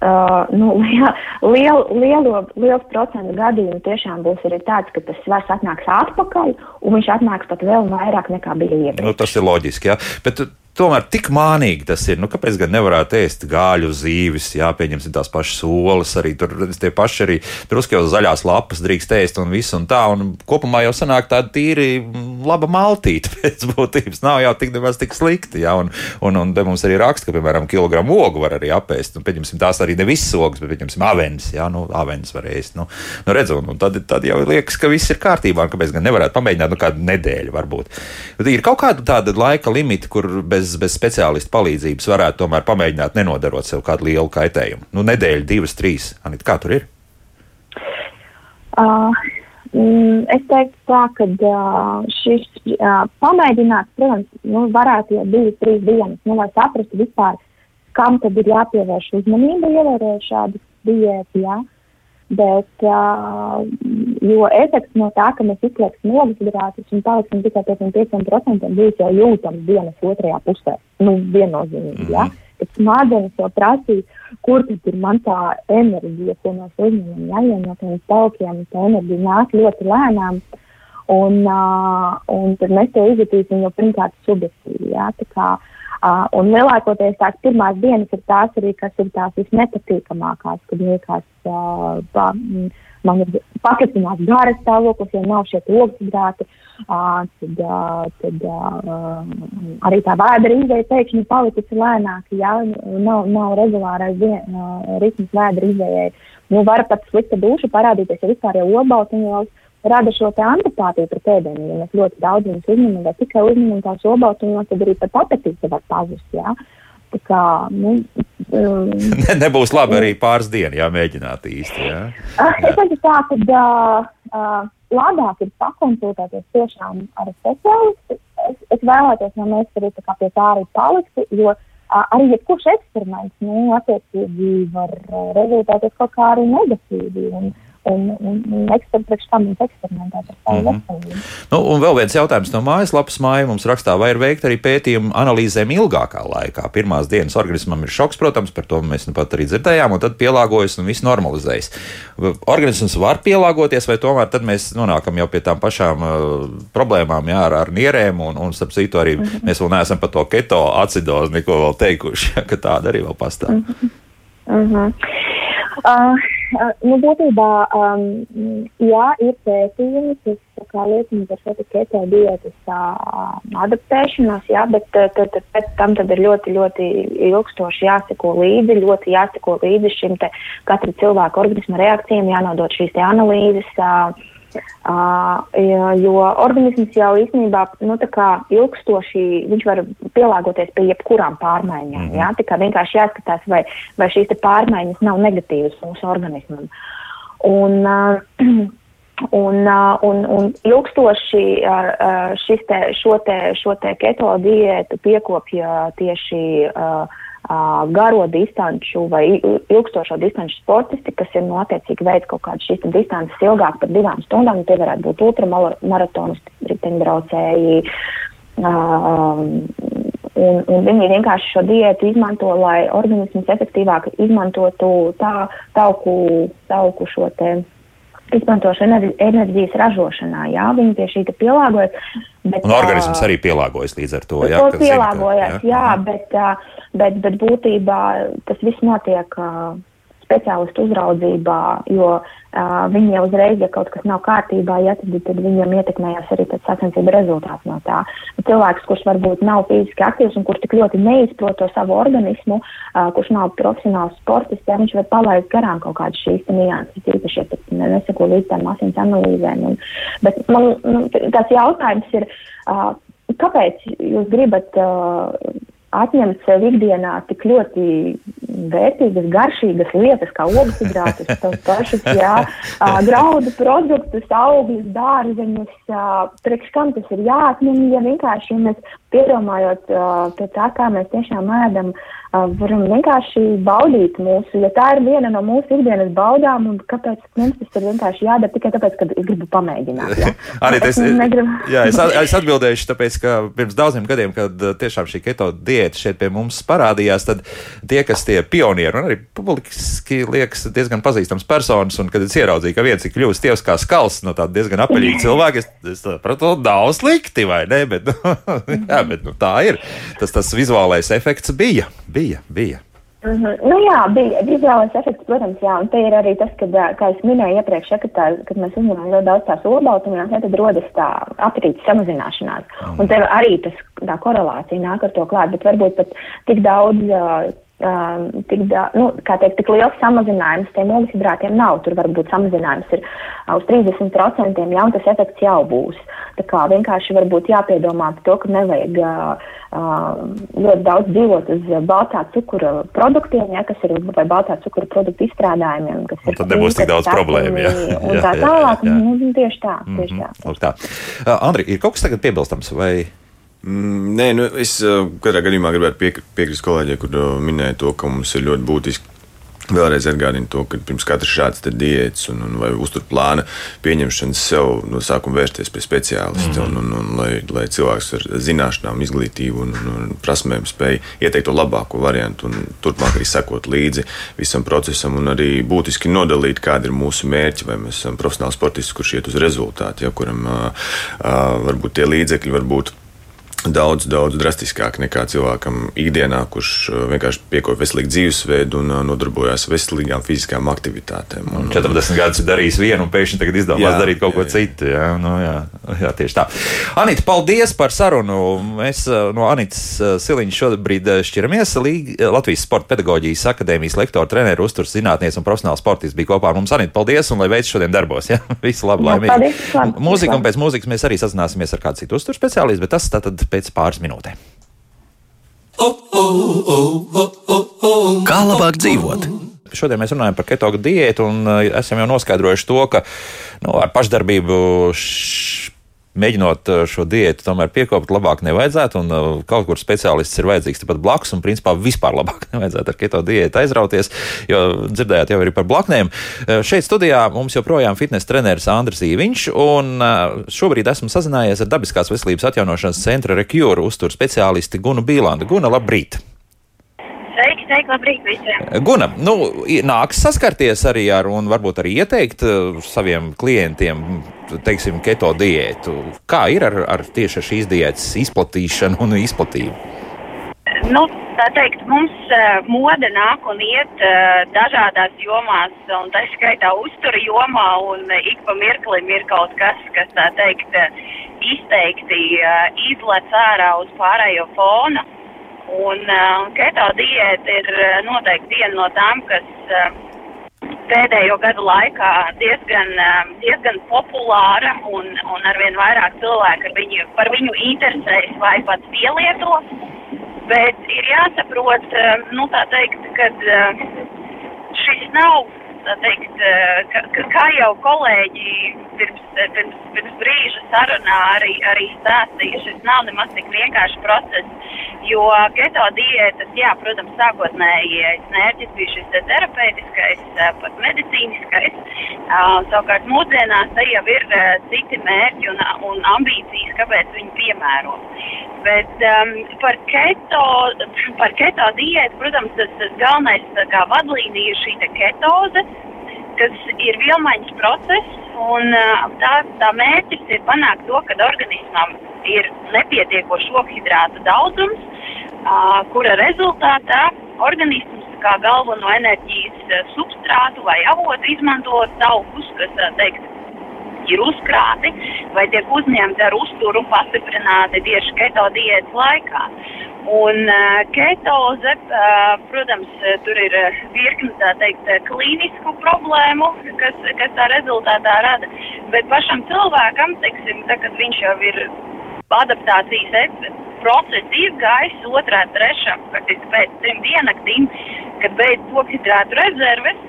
Uh, nu, liel, liel, lielo, liels procentu gadījumu tiešām būs arī tāds, ka tas svars atnāks atpakaļ, un viņš atnāks pat vēl vairāk nekā bija iepriekš. Nu, tas ir loģiski, jā. Bet tomēr tik mānīgi tas ir. Nu, kāpēc gan nevarētu ēst gāļu zīves, jā, pieņemsim tās pašas olas, arī tur tie paši arī drusku jau zaļās lapas drīkst ēst un viss un tā. Un kopumā jau sanāk tāda tīri laba maltīte pēc būtības. Nav jau tik nemaz tik slikti, jā, un, un, un te mums arī raksta, ka, piemēram, kilogramu ogu var arī apēst. Un, pieņemsim, tās arī ne visas ogas, bet, pieņemsim, avenes, jā, nu, avenes var ēst. Nu, nu redz, un, un tad, tad jau liekas, ka viss ir kārtībā, un kāpēc gan nevarētu pamēģināt, nu, kādu nedēļu varbūt. Bet ir kaut kāda tāda laika limita, kur bez bez, bez speciālistu palīdzības varētu tomēr pamēģināt nenodarot sev kādu lielu kaitējumu? Nu, nedēļa, divas, trīs. Anit, kā tur ir? Uh, mm, es teiktu tā, ka uh, šis uh, pamēģināt, protams, nu, varētu jau divas, trīs dienas, nu, lai saprastu vispār, kam tad ir jāpievērš uzmanība, ievērojot šādu diētu. Bet, uh, jo efekts no tā, ka mēs izslēgsim ogļhidrātus un paliksim tikai pie 5%, būs jau jūtams dienas otrajā pusē. Nu, viennozīmīgi. Mm -hmm. ja? Kad smadzenes jau prasīs, kur tad ir man tā enerģija, ko mēs uzņemam, ja, ja no tiem taukiem tā enerģija nāk ļoti lēnām. Un, uh, un tad mēs to izjutīsim jau pirmkārt subjektīvi. Ja? Tā kā, uh, Uh, un lielākoties tās pirmās dienas ir tās arī, kas ir tās visnepatīkamākās, kad liekas, uh, pa, man ir pakritinās garas stāvoklis, ja nav šie ogļhidrāti, uh, tad, uh, tad uh, arī tā vēdera izdeja pēkšņi palikusi lēnāka, ja nav, nav regulārais uh, ritms vēdera izdejai. Nu, var pat slikta duša parādīties, ja vispār jau obaltiņos rada šo antipātiju pret ēdienu. Ja mēs ļoti daudz viņus uzņemam, vai tikai uzņemam tās obaltumos, tad arī pat apetīte var pazust. Ja? Tā kā, nu, um, ne, nebūs labi arī pāris dienas, ja mēģināt īsti. Ja? Es teiktu tā, ka uh, uh, labāk ir pakonsultēties tiešām ar speciālistu. Es, es vēlētos, lai mēs arī pie tā arī paliktu, jo uh, arī jebkurš eksperiments, nu, attiecīgi var rezultēties kaut kā arī negatīvi. Un, un, un, un eksperiments tam ir eksperimentēt ar savu mm -hmm. veselību. Nu, un vēl viens jautājums no mājaslapas māja mums rakstā, vai ir veikta arī pētījuma analīzēm ilgākā laikā. Pirmās dienas organismam ir šoks, protams, par to mēs nu pat arī dzirdējām, un tad pielāgojas un viss normalizējas. Organisms var pielāgoties, vai tomēr tad mēs nonākam jau pie tām pašām uh, problēmām, jā, ar, ar nierēm, un, un starp citu arī mm -hmm. mēs vēl neesam par to keto acidozi neko vēl teikuši, ka tāda arī vēl pastāv. Mm -hmm. Mm -hmm. Uh, nu, būtībā, um, jā, ir pētījumi, kas liecina par šo keto diētas uh, adaptēšanos, jā, bet tad, tad, pēc tam tad ir ļoti, ļoti ilgstoši jāseko līdzi, ļoti jāseko līdzi šim te katra cilvēka organisma reakcijām, jānodod šīs te analīzes. Uh, Uh, jo organisms jau īstenībā nu, ilgstoši var pielāgoties pie jebkurām pārmaiņām. Mm -hmm. ja? Tā kā vienkārši jāskatās, vai, vai šīs pārmaiņas nav negatīvas mūsu organismam. Un, uh, Un, un, un ilgstoši šis te, šo, te, šo te keto diētu piekopja tieši uh, garo distanču vai ilgstošo distanču sportisti, kas ir notiecīgi nu, veids kaut kādas šīs distances ilgāk par divām stundām. Tie varētu būt ultramaratonisti, riteņbraucēji. Um, un, un viņi vienkārši šo diētu izmanto, lai organisms efektīvāk izmantotu tā, tauku, tauku šo te izmantošanu enerģijas ražošanā. Jā, viņi pie šī pielāgojas. Bet, un organisms arī pielāgojas līdz ar to. Jā, to pielāgojas, zina, ka, jā, jā bet, bet, bet būtībā tas viss notiek speciālistu uzraudzībā, jo uh, viņi uzreiz, ja kaut kas nav kārtībā, ja, tad, tad viņam ietekmējās arī sacensību rezultāts no tā. Cilvēks, kurš varbūt nav fiziski aktīvs un kurš tik ļoti neizprot to savu organismu, uh, kurš nav profesionāls sportists, ja viņš var palaist garām kaut kādas šīs nianses, īpaši, ja neseko līdz tām asins analīzēm. Un, bet man nu, tas jautājums ir, uh, kāpēc jūs gribat uh, atņemt sev ikdienā tik ļoti vērtīgas, garšīgas lietas, kā ogļhidrātus, tos pašus, jā, graudu produktus, augļus, dārzeņus, priekš kam tas ir jāatņem, ja vienkārši, ja mēs piedomājot pie tā, kā mēs tiešām ēdam, varam vienkārši baudīt mūsu, ja tā ir viena no mūsu ikdienas baudām, un kāpēc mums tas ir vienkārši jādara tikai tāpēc, ka es gribu pamēģināt. Ja? Arī tas ir. Jā, es, es atbildēšu, tāpēc, ka pirms daudziem gadiem, kad tiešām šī keto diēta šeit pie mums parādījās, tad tie, kas tie pionieri, un arī publiski liekas diezgan pazīstams personas, un kad es ieraudzīju, ka viens ir kļuvis tievs kā skals no tāda diezgan apaļīga cilvēka, es, es sapratu, nav slikti, vai ne? Bet, nu, jā, bet nu, tā ir. Tas, tas vizuālais efekts bija. bija bija. Mm -hmm. Nu, jā, bija vizuālais efekts, protams, jā, un te ir arī tas, kad, kā es minēju iepriekš, ja, kad, tā, kad mēs uzņemam ļoti daudz tās olbaltumvielās, ja, tad rodas tā apetītes samazināšanās. Mm. Un tev arī tas, tā korelācija nāk ar to klāt, bet varbūt pat tik daudz uh, Um, tik, da, nu, teikt, tik liels samazinājums tiem ogļhidrātiem nav. Tur varbūt samazinājums ir uz 30%, ja tas efekts jau būs. Tā kā vienkārši varbūt jāpiedomā par to, ka nevajag uh, uh, ļoti daudz dzīvot uz baltā cukura produktiem, ja, kas ir vai baltā cukura produktu izstrādājumiem. Un tad nebūs tik daudz problēmu. Jā, un tā tālāk, jā, jā. Nu, tieši tā. Tieši mm -hmm. tā. tā. Uh, Andri, ir kaut kas tagad piebilstams vai? Mm, nē, nu, es katrā gadījumā gribētu piek, piekrist kolēģiem, kur minēja to, ka mums ir ļoti būtiski Vēlreiz atgādinu to, ka pirms katras šādas diētas un, un uzturplāna pieņemšanas sev no sākuma vērsties pie speciālista. Mm -hmm. un, un, un, lai, lai cilvēks ar zināšanām, izglītību un, un, un prasmēm spēj ieteikt to labāko variantu un turpmāk arī sekot līdzi visam procesam un arī būtiski nodalīt, kādi ir mūsu mērķi. Vai mēs esam profesionāli sportisti, kurš iet uz rezultātu, ja kuram uh, uh, varbūt tie līdzekļi var būt daudz, daudz drastiskāk nekā cilvēkam ikdienā, kurš uh, vienkārši piekopa veselīgu dzīvesveidu un uh, nodarbojas veselīgām fiziskām aktivitātēm. Un, 40 gadus ir darījis vienu, un pēkšņi tagad izdomās darīt kaut jā, ko jā. citu. Jā, nu, jā, jā, tieši tā. Anita, paldies par sarunu. Mēs uh, no Anitas Siliņas šobrīd šķiramies. Latvijas Sporta pedagoģijas akadēmijas lektora, treneru, uzturs zinātnieks un profesionāls sportists bija kopā ar mums. Anita, paldies un lai veids šodien darbos. Ja? Visu labu, laimīgi. Mūzika un pēc mūzikas mēs arī sazināsimies ar kādu citu uzturu speciālistu, bet tas tātad pēc pāris minūtēm. Kā labāk dzīvot? Šodien mēs runājam par ketogu diētu, un uh, esam jau noskaidrojuši to, ka nu, ar pašdarbību š mēģinot uh, šo diētu tomēr piekopt, labāk nevajadzētu, un uh, kaut kur speciālists ir vajadzīgs tepat blakus, un principā vispār labāk nevajadzētu ar keto diētu aizrauties, jo dzirdējāt jau arī par blaknēm. Uh, šeit studijā mums joprojām fitnes treneris Andris Īviņš, un šobrīd esmu sazinājies ar Dabiskās veselības atjaunošanas centra Rekjūru uzturu speciālisti Gunu Bīlandu. Guna, labrīt! Sveiki, sveiki, labrīt visiem. Guna, nu, nāks saskarties arī ar, un varbūt arī ieteikt saviem klientiem teiksim, keto diētu. Kā ir ar, ar tieši šīs diētas izplatīšanu un izplatību? Nu, tā teikt, mums uh, mode nāk un iet uh, dažādās jomās, un tā skaitā uztura jomā, un uh, ik pa mirklim ir kaut kas, kas tā teikt, uh, izteikti uh, izlec ārā uz pārējo fona. Un uh, keto diēta ir uh, noteikti viena no tām, kas uh, pēdējo gadu laikā diezgan, diezgan populāra un, un arvien vairāk cilvēku viņu, par viņu interesēs vai pat pielieto. Bet ir jāsaprot, nu tā teikt, ka šis nav teikt, ka, ka, kā jau kolēģi pirms, pirms, pirms brīža sarunā arī, arī stāstīja, šis nav nemaz tik vienkāršs process, jo keto diētas, jā, protams, sākotnējais mērķis bija šis te terapeitiskais, pat medicīniskais, uh, savukārt mūsdienās te jau ir citi mērķi un, un ambīcijas, kāpēc viņi piemēro. Bet um, par, keto, par keto diētu, protams, tas, tas galvenais kā vadlīnija ir šī ketoze, kas ir vielmaiņas process, un tā, tā mērķis ir panākt to, ka organismam ir nepietiekošs okhidrātu daudzums, kura rezultātā organisms kā galveno enerģijas substrātu vai avotu izmanto taukus, kas, teikt, ir uzkrāti vai tiek uzņemti ar uzturu pastiprināti tieši keto diētas laikā. Un ketoze, protams, tur ir virkni tā teikt klīnisku problēmu, kas, kas tā rezultātā rada, bet pašam cilvēkam, teiksim, tā, kad viņš jau ir adaptācijas process izgājis otrā, trešā, faktiski pēc trim dienaktīm, kad beidz okhidrātu rezerves,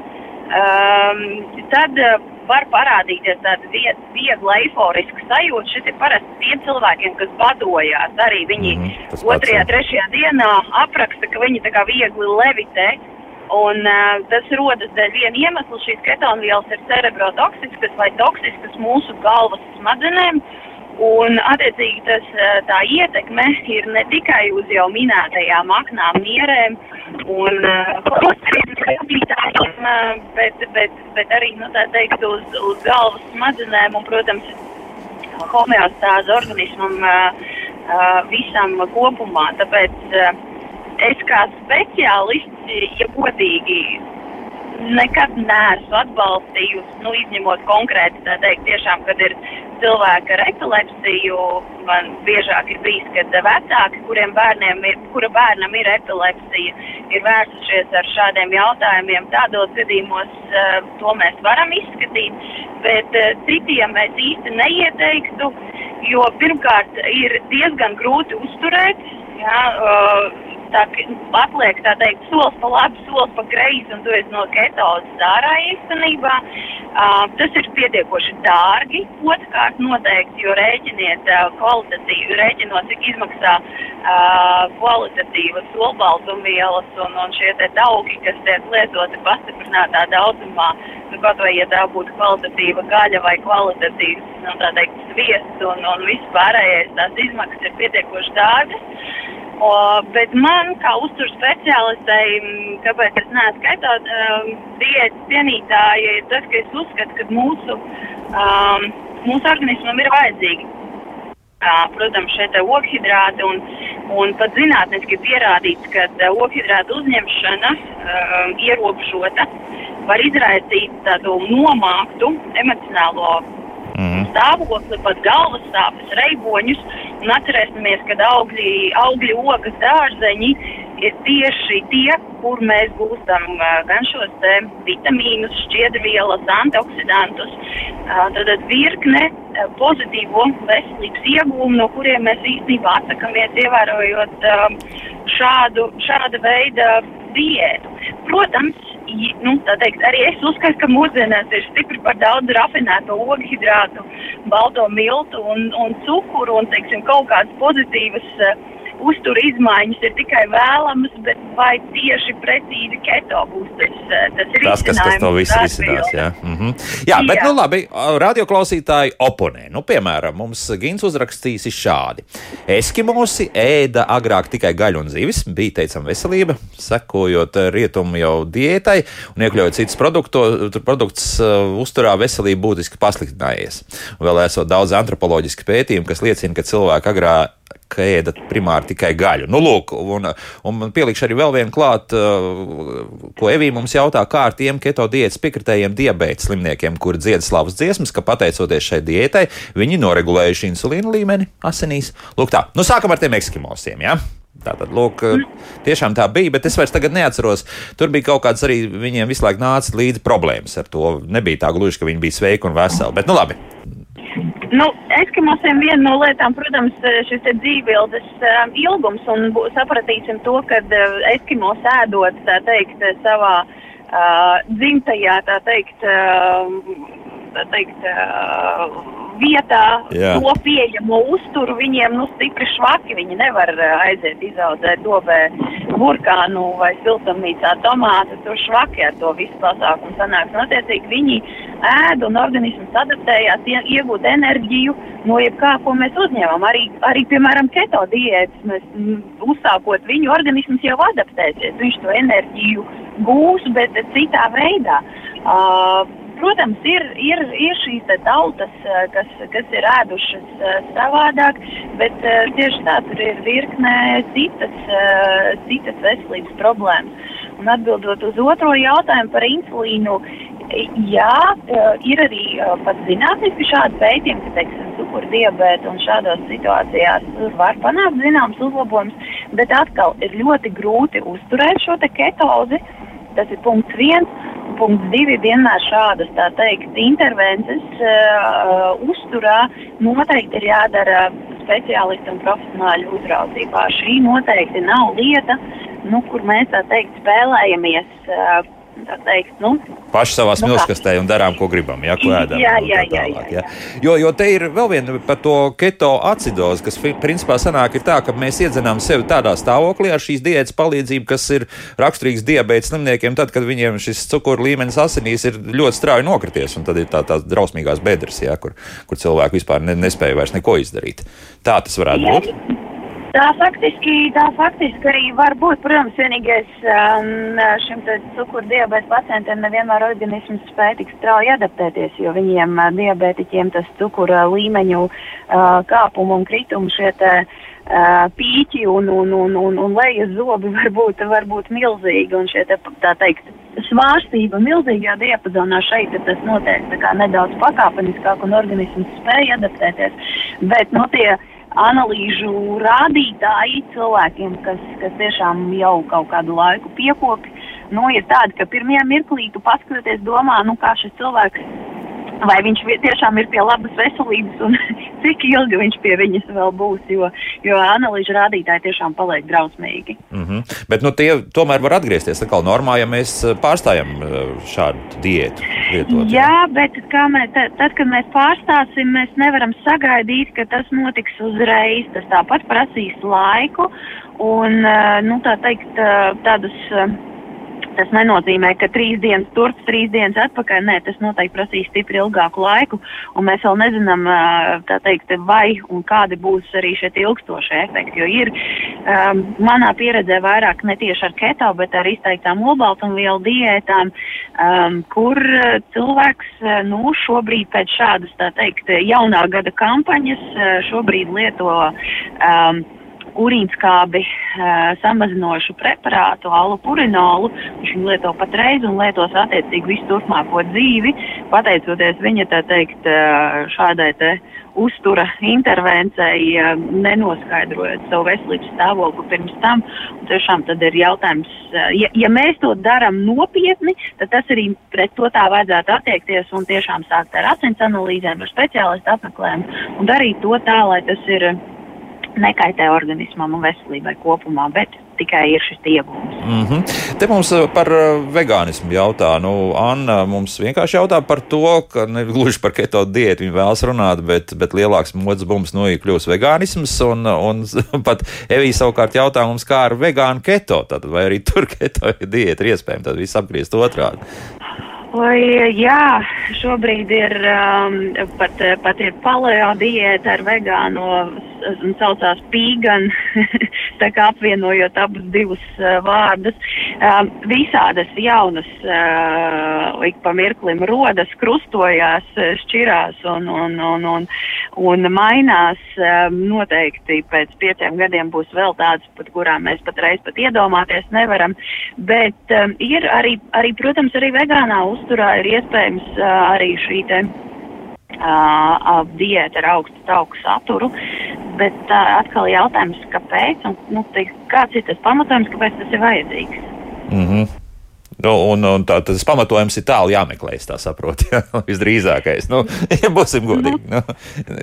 um, tad var parādīties tāda viegla eiforiska sajūta. Šis ir parasti tiem cilvēkiem, kas badojās. Arī viņi mm, -hmm, otrajā, pats, trešajā dienā apraksta, ka viņi tā kā viegli levitē. Un uh, tas rodas dēļ viena iemesla. Šīs ketonvielas ir cerebrotoksiskas vai toksiskas mūsu galvas smadzenēm. Un, attiecīgi, tas, tā ietekme ir ne tikai uz jau minētajām aknām, nierēm un klausītājiem, bet, bet, bet arī, nu, tā teikt, uz, uz galvas smadzenēm un, protams, homeostāzi organismam visam kopumā. Tāpēc es kā speciālists, ja godīgi, nekad neesmu atbalstījusi, nu, izņemot konkrēti, tā teikt, tiešām, kad ir cilvēki ar epilepsiju, man biežāk ir bijis, kad vecāki, kuriem bērniem ir, kura bērnam ir epilepsija, ir vērsušies ar šādiem jautājumiem. Tādos gadījumos uh, to mēs varam izskatīt, bet uh, citiem mēs īsti neieteiktu, jo pirmkārt ir diezgan grūti uzturēt. Jā, uh, tā, atliek tā teikt, solis pa labi, solis pa kreisi, un tu esi no ketozes ārā īstenībā. Uh, tas ir pietiekoši dārgi. Otrkārt, noteikti, jo rēķiniet uh, kvalitatīvi, rēķinot, cik izmaksā uh, kvalitatīvas olbaltumvielas un, un šie te tauki, kas tiek lietoti pastiprinātā daudzumā. Nu, kaut vai, ja tā būtu kvalitatīva gaļa vai kvalitatīvs, nu, tā teikt, sviests un, un viss pārējais, tās izmaksas ir pietiekoši dārgas. O, bet man, kā uzturu speciālistei, kāpēc es neesmu skaitā um, diētas cienītāja, ir tas, ka es uzskatu, ka mūsu, um, mūsu organismam ir vajadzīgi. Uh, protams, šeit ir oghidrāti un, un pat zinātniski pierādīts, ka oghidrātu uzņemšana uh, ierobežota var izraisīt tādu nomāktu emocionālo. Stāvokli, pat galvas sāpes, reiboņus. Un atcerēsimies, ka augļi, augļi ogas, dārzeņi ir tieši tie, kur mēs gūstam gan šos vitamīnus, šķiedrvielas, antioksidantus. Tad virkne pozitīvo veselības iegūmu, no kuriem mēs īstenībā atsakamies, ievērojot šādu, šāda veida diētu. Protams, nu, teikt, arī es uzskatu, ka mūsdienās ir stipri par daudz rafinēto ogļhidrātu, balto miltu un, un cukuru un, teiksim, kaut kādas pozitīvas uh, uztura izmaiņas ir tikai vēlamas, bet vai tieši precīzi keto būs tas, eh, tas risinājums? Tas, kas, kas to visu risinās, jā. Mm -hmm. Jā, bet, jā. nu labi, radioklausītāji oponē. Nu, piemēram, mums Gins uzrakstījis šādi. Eskimosi ēda agrāk tikai gaļu un zivis, bija teicam veselība, sekojot rietumu jau diētai un iekļaujot citus produktus, uh, uzturā veselība būtiski pasliktinājies. Vēl esot daudz antropoloģiski pētījumi, kas liecina, ka cilvēki agrāk ka ēdat primāri tikai gaļu. Nu, lūk, un, un pielikšu arī vēl vienu klāt, uh, ko Evī mums jautā, kā ar tiem keto diētas piekritējiem diabēta slimniekiem, kuri dzied slavas dziesmas, ka pateicoties šai diētai, viņi noregulējuši insulīnu līmeni asinīs. Lūk, tā, nu sākam ar tiem ekskimosiem, jā. Ja? Tātad, lūk, tiešām tā bija, bet es vairs neatceros. Tur bija kaut kāds arī viņiem visu laiku nāca līdzi problēmas ar to. Nebija tā gluži, ka viņi bija sveiki un veseli, bet nu labi. Nu, Eskimosiem viena no lietām, protams, šis ir dzīvības um, ilgums, un sapratīsim to, ka uh, Eskimos ēdot, tā teikt, savā uh, dzimtajā, tā teikt, uh, teikt vietā Jā. to pieejamo uzturu viņiem nu, stipri švaki. Viņi nevar aiziet izaudzēt dobē burkānu vai siltumnīcā tomātu, tur švaki ar to visu pasākumu sanāks. Un, attiecīgi, viņi ēd un organisms adaptējās, iegūt enerģiju no jebkā, ko mēs uzņemam. Arī, arī piemēram, keto diētas, mēs uzsākot viņu organisms jau adaptēsies. Viņš to enerģiju gūs, bet citā veidā. Uh, Protams, ir, ir, ir šīs tautas, eh, kas, kas ir ēdušas eh, savādāk, bet eh, tieši tā tur ir virknē citas, citas veselības problēmas. Un atbildot uz otro jautājumu par insulīnu, jā, ir arī pat zinātniski šādi pētījumi, ka, teiksim, cukuru diabēta un šādās situācijās var panākt zināms uzlabojums, bet atkal ir ļoti grūti uzturēt šo ketozi. Tas ir punkts viens punkts divi vienmēr šādas, tā teikt, intervences uh, uzturā noteikti ir jādara speciālistu un profesionāļu uzraudzībā. Šī noteikti nav lieta, nu, kur mēs tā teikt spēlējamies uh, teikt, nu, paši savā nu, smilškastē un darām, ko gribam, ja, ko ēdam. Jā, jā, jā, jā, jā. Jo, jo te ir vēl viena par to keto acidozi, kas principā sanāk ir tā, ka mēs iedzenām sevi tādā stāvoklī ar šīs diētas palīdzību, kas ir raksturīgs diabēta slimniekiem, tad, kad viņiem šis cukuru līmenis asinīs ir ļoti strauji nokrities, un tad ir tā, tās drausmīgās bedres, ja, kur, kur cilvēki vispār ne, nespēja vairs neko izdarīt. Tā tas varētu būt. Tā faktiski, tā faktiski arī var būt, protams, vienīgais um, šim cukuru diabēta pacientiem nevienmēr organisms spēja tik strauji adaptēties, jo viņiem uh, diabētiķiem tas cukura līmeņu uh, kāpumu un kritumu šie te uh, pīķi un, un, un, un, un lejas zobi var būt, var būt milzīgi un šie te, tā teikt, svārstība milzīgā diapazonā šeit tas notiek nedaudz pakāpeniskāk un organisms spēja adaptēties, bet, nu, tie, analīžu rādītāji cilvēkiem, kas, kas tiešām jau kaut kādu laiku piekopi, nu, ir tādi, ka pirmajā mirklī tu paskatoties domā, nu, kā šis cilvēks vai viņš tiešām ir pie labas veselības un cik ilgi viņš pie viņas vēl būs, jo, jo analīžu rādītāji tiešām paliek drausmīgi. Mm -hmm. Bet nu, tie tomēr var atgriezties atkal normā, ja mēs eh, pārstājam eh, šādu diētu. Lietot, jā, jā, bet mēs, tad, kad mēs pārstāsim, mēs nevaram sagaidīt, ka tas notiks uzreiz. Tas tāpat prasīs laiku un, eh, nu, tā teikt, tādas Tas nenozīmē, ka trīs dienas turp, trīs dienas atpakaļ. Nē, tas noteikti prasīs stipri ilgāku laiku, un mēs vēl nezinām, teikt, vai un kādi būs arī šie ilgstošie efekti. Jo ir um, manā pieredzē vairāk ne tieši ar keto, bet ar izteiktām olbaltumvielu diētām, um, kur cilvēks, nu, šobrīd pēc šādas, tā teikt, jaunā gada kampaņas šobrīd lieto um, urīnskābi samazinošu preparātu, alupurinolu. Viņš viņu lieto patreiz un lietos attiecīgi visu turpmāko dzīvi, pateicoties viņa, tā teikt, šādai te uztura intervencei, nenoskaidrojot savu veselības stāvokli pirms tam. Un tiešām tad ir jautājums, ja, ja mēs to darām nopietni, tad tas arī pret to tā vajadzētu attiekties un tiešām sākt ar asins analīzēm, ar speciālistu apmeklējumu un darīt to tā, lai tas ir nekaitē organismam un veselībai kopumā, bet tikai ir šis iegūms. Mm -hmm. Te mums eh, par eh, vegānismu jautā. Nu, Anna mums vienkārši jautā par to, ka ne gluži par keto diētu viņa vēlas runāt, bet, bet lielāks modes bums nu ir kļūst vegānisms. Un, un pat Evija savukārt jautā mums, kā ar vegānu keto, tad vai arī tur keto diēta ir iespējama, tad viss apgriezt otrādi. Vai, jā, šobrīd ir um, pat, pat ir paleo diēta ar vegāno un saucās pīgan, tā kā apvienojot abus divus uh, vārdus. Uh, visādas jaunas uh, ik pa mirklim rodas, krustojās, šķirās un, un, un, un, un mainās. Uh, noteikti pēc pieciem gadiem būs vēl tādas, pat kurām mēs patreiz pat iedomāties nevaram. Bet um, ir arī, arī, protams, arī vegānā uzturā ir iespējams uh, arī šī te uh, diēta ar augstu tauku saturu, bet uh, atkal jautājums, kāpēc un nu, te, kāds ir tas pamatojums, kāpēc tas ir vajadzīgs. Mm -hmm. Nu, un, un tā, tas pamatojums ir tālu jāmeklē, es tā saprotu. Ja? Visdrīzākais, nu, ja būsim godīgi. Nu,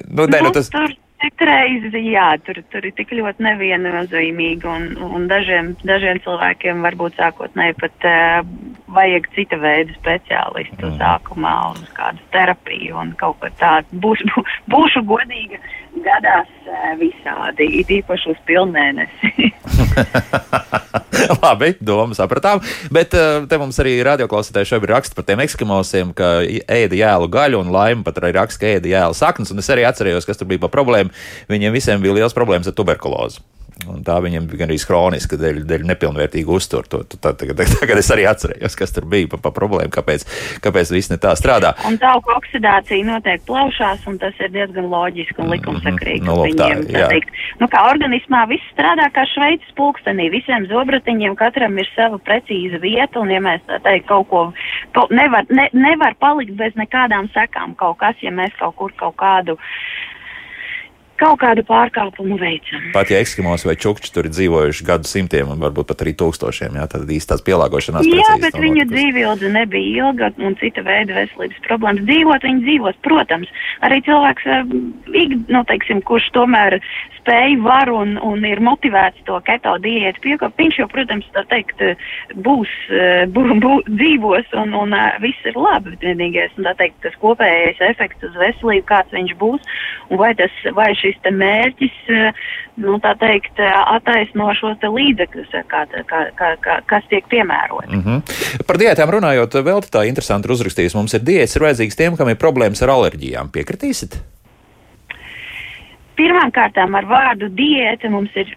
nu, ne, nu, tas... Tur, Citreiz, jā, tur, tur ir tik ļoti neviennozīmīgi, un, un dažiem, dažiem cilvēkiem varbūt sākotnēji pat uh, vajag cita veida speciālistu mm. sākumā uz kādu terapiju un kaut ko tādu. Būs, bū, būšu godīga, gadās uh, visādi, it īpaši uz pilnmēnesi. Labi, doma sapratām. Bet uh, te mums arī radioklausītāji šobrīd raksta par tiem ekskrimosiem, ka ēda jēlu gaļu un laima pat arī raksta, ka ēda jēlu saknes. Un es arī atcerējos, kas tur bija par problēmu viņiem visiem bija liels problēmas ar tuberkulozi. Un tā viņam bija arī kroniska dēļ, dēļ nepilnvērtīga uztura. Tagad, tagad es arī atcerējos, kas tur bija pa, pa problēmu, kāpēc, kāpēc viss ne tā strādā. Un tauku oksidācija notiek plaušās, un tas ir diezgan loģiski un likumsakrīgi. Mm -hmm. nu, tā, viņiem, tā teikt, nu, kā organismā viss strādā kā šveicis pulkstenī. Visiem zobratiņiem katram ir sava precīza vieta, un ja mēs tā teikt kaut ko, kaut, nevar, ne, nevar palikt bez nekādām sekām kaut kas, ja mēs kaut kur kaut kādu kaut kādu pārkāpumu veicam. Pat ja ekskimos vai čukči tur ir dzīvojuši gadu simtiem un varbūt pat arī tūkstošiem, jā, tad īsti tās pielāgošanās. Jā, bet viņu dzīvildze nebija ilga un cita veida veselības problēmas. Dzīvot viņi dzīvos, protams. Arī cilvēks, eh, nu, teiksim, kurš tomēr spēj, var un, un ir motivēts to keto diētu piekāpt, viņš jau, protams, tā teikt, būs, bū, bū, dzīvos un, un viss ir labi. Vienīgais, tā teikt, tas kopējais efekts uz veselību, kāds viņš būs, un vai, tas, vai šis te mērķis, nu, tā teikt, attaisno šos te līdzekļus, kā, kā, kā, kas tiek piemēroti. Mm -hmm. Par diētām runājot, vēl tā interesanti uzrakstījis, mums ir diētas ir vajadzīgs tiem, kam ir problēmas ar alerģijām. Piekritīsit? Pirmkārt, ar vārdu diēta mums ir,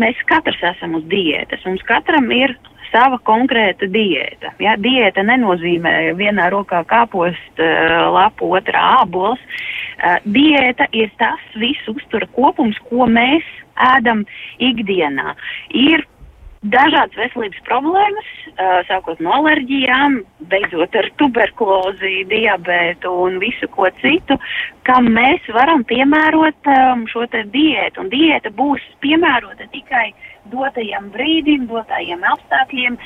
mēs katrs esam uz diētas. Mums katram ir sava konkrēta diēta. Ja? Diēta nenozīmē vienā rokā kāpost uh, lapu, otrā ābols. Uh, diēta ir tas viss uztura kopums, ko mēs ēdam ikdienā. Ir dažādas veselības problēmas, sākot no alerģijām, beidzot ar tuberkulozi, diabētu un visu ko citu, kam mēs varam piemērot šo diētu. Un diēta būs piemērota tikai dotajam brīdim, dotajiem apstākļiem,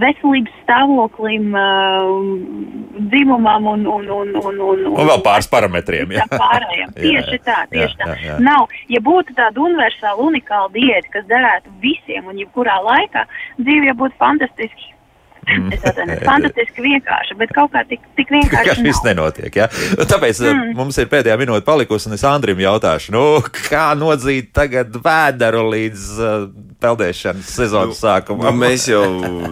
veselības stāvoklim, dzimumam un, un, un, un, un, Un vēl pāris parametriem. Jā, pārējiem. Jā, Tieši tā, tieši jā, tā. jā, jā. Nav, ja būtu tāda universāla, unikāla diēta, kas derētu visiem un jebkurā laikā, dzīve būtu fantastiski. Mm. Es atvainojos, fantastiski vienkārši, bet kaut kā tik, tik vienkārši. Kas viss nenotiek. Ja? Tāpēc mm. mums ir pēdējā minūte palikusi, un es Andrim jautāšu, nu, kā nodzīt tagad vēderu līdz uh, peldēšanas sezonas Nu, sākumam. mēs jau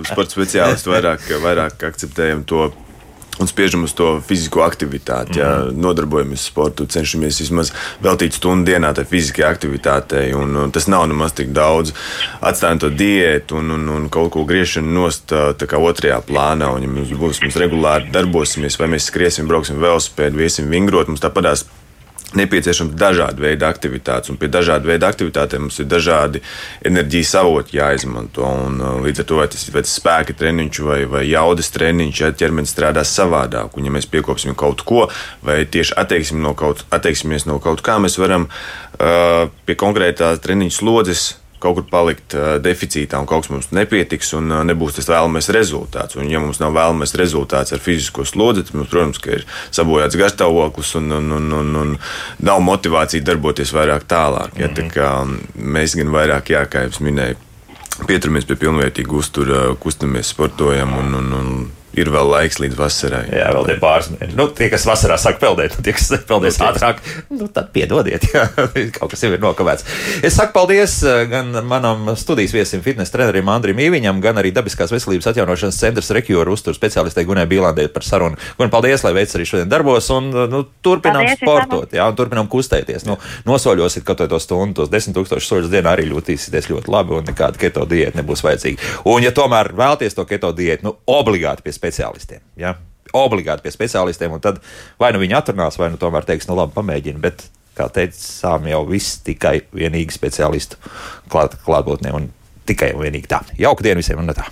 sporta speciālisti vairāk, vairāk akceptējam to. Un spiežam uz to fizisko aktivitāti. Ja nodarbojamies ar sportu, cenšamies vismaz veltīt stundu dienā tai fiziskajai aktivitātei. Un, un tas nav nemaz tik daudz. Atstājam to diētu un, un, un kaut ko griešanu nost otrajā plānā. Un, ja mums būs, mēs regulāri darbosimies, vai mēs skriesim, brauksim velosipēdu, viesim vingrot, mums tāpatās nepieciešams dažādi veidi aktivitātes, un pie dažādu veidu aktivitātēm mums ir dažādi enerģijas avoti jāizmanto. Un, uh, līdz ar to, vai tas ir spēka treniņš vai, vai jaudas treniņš, ja ķermenis strādās savādāk, un ja mēs piekopsim kaut ko, vai tieši atteiksim no kaut, atteiksimies no kaut kā, mēs varam uh, pie konkrētās treniņa slodzes kaut kur palikt uh, deficītā, un kaut kas mums nepietiks, un uh, nebūs tas vēlamais rezultāts. Un, ja mums nav vēlamais rezultāts ar fizisko slodzi, tad mums, protams, ir sabojāts garstāvoklis un, un, un, un, un nav motivācija darboties vairāk tālāk. Ja, tā kā mēs gan vairāk, jā, kā jau minēju, pieturamies pie pilnvērtīga uztura, kustamies, sportojam un, un, un ir vēl laiks līdz vasarai. Jā, vēl tie pāris mēneši. Nu, tie, kas vasarā sāk peldēt, un tie, kas peldēs Nu, ātrāk, nu, tad piedodiet, jā, kaut kas jau ir nokavēts. Es saku paldies eh, gan manam studijas viesim, fitnes trenerim Andrim Īviņam, gan arī Dabiskās veselības atjaunošanas centra Rekjora uzturu speciālistē Gunē Bīlandē par sarunu. Gun, paldies, lai veids arī šodien darbos, un nu, turpinām Paldies, sportot, jā, un turpinām kustēties. Nu, nosoļosit kaut to stundu, tos desmit tūkstošus soļus dienā arī jūtīsieties ļoti labi, un nekāda keto diēta nebūs vajadzīga. Un, ja tomēr vēlaties to keto diētu, nu, obligāti pie speciālistiem. Ja? Obligāti pie speciālistiem, un tad vai nu viņi atrunās, vai nu tomēr teiks, nu labi, pamēģini. Bet, kā teicām, jau viss tikai vienīgi speciālistu klāt, klātbūtnē un tikai un vienīgi tā. Jauka diena visiem un tā!